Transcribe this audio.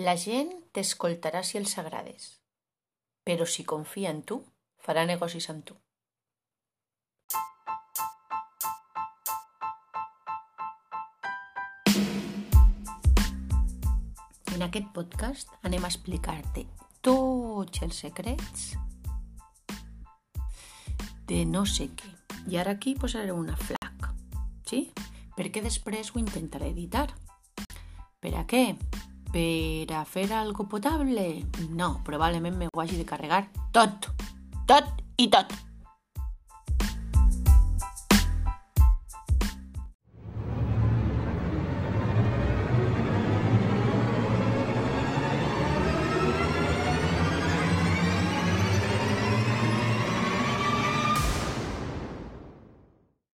La gent t'escoltarà si els agrades, però si confia en tu, farà negocis amb tu. En aquest podcast anem a explicar-te tots els secrets de no sé què. I ara aquí posaré una flac, sí? Perquè després ho intentaré editar. Per a què? Per a fer algo potable? No, probablement me ho hagi de carregar tot, tot i tot.